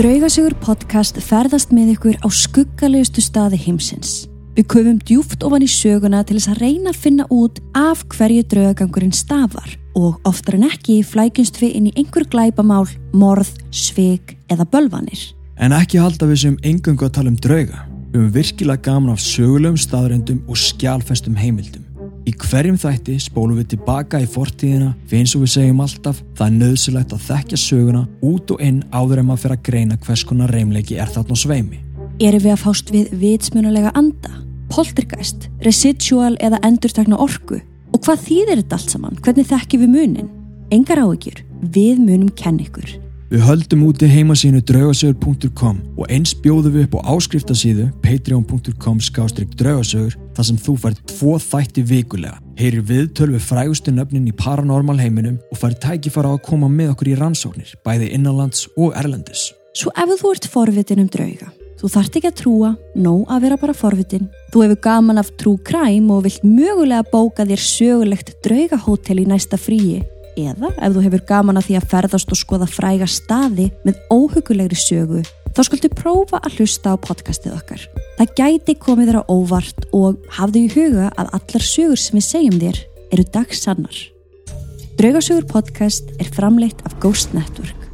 Draugasögur podcast ferðast með ykkur á skuggalegustu staði heimsins. Við köfum djúft ofan í söguna til þess að reyna að finna út af hverju draugagangurinn stafar og oftar en ekki flækjumst við inn í einhver glæpamál, morð, svig eða bölvanir. En ekki halda við sem engungu að tala um drauga. Við höfum virkilega gaman af sögulegum staðröndum og skjálfestum heimildum. Í hverjum þætti spólum við tilbaka í fortíðina fyrir eins og við segjum alltaf það er nöðsilegt að þekkja söguna út og inn áður en maður fyrir að greina hvers konar reymleiki er þarna sveimi. Erum við að fást við vitsmunulega anda, poltergeist, residual eða endurtakna orku? Og hvað þýðir þetta allt saman? Hvernig þekkjum við munin? Engar áhyggjur, við munum kenn ykkur. Við höldum úti heimasínu draugasögur.com og eins bjóðum við upp á áskriftasíðu patreon.com skástrygg draugasögur þar sem þú fær tvo þætti vikulega, heyrir viðtöl við frægustu nöfnin í paranormal heiminum og fær tækifara að koma með okkur í rannsóknir, bæði innanlands og erlendis. Svo ef þú ert forvitin um drauga, þú þart ekki að trúa, nóg að vera bara forvitin. Þú hefur gaman af trú kræm og vilt mögulega bóka þér sögulegt draugahótel í næsta fríi eða ef þú hefur gaman að því að ferðast og skoða fræga staði með óhugulegri sögu þá skuldu prófa að hlusta á podcastið okkar. Það gæti komið þér á óvart og hafðu í huga að allar sögur sem við segjum þér eru dagsannar. Draugasögur podcast er framleitt af Ghost Network.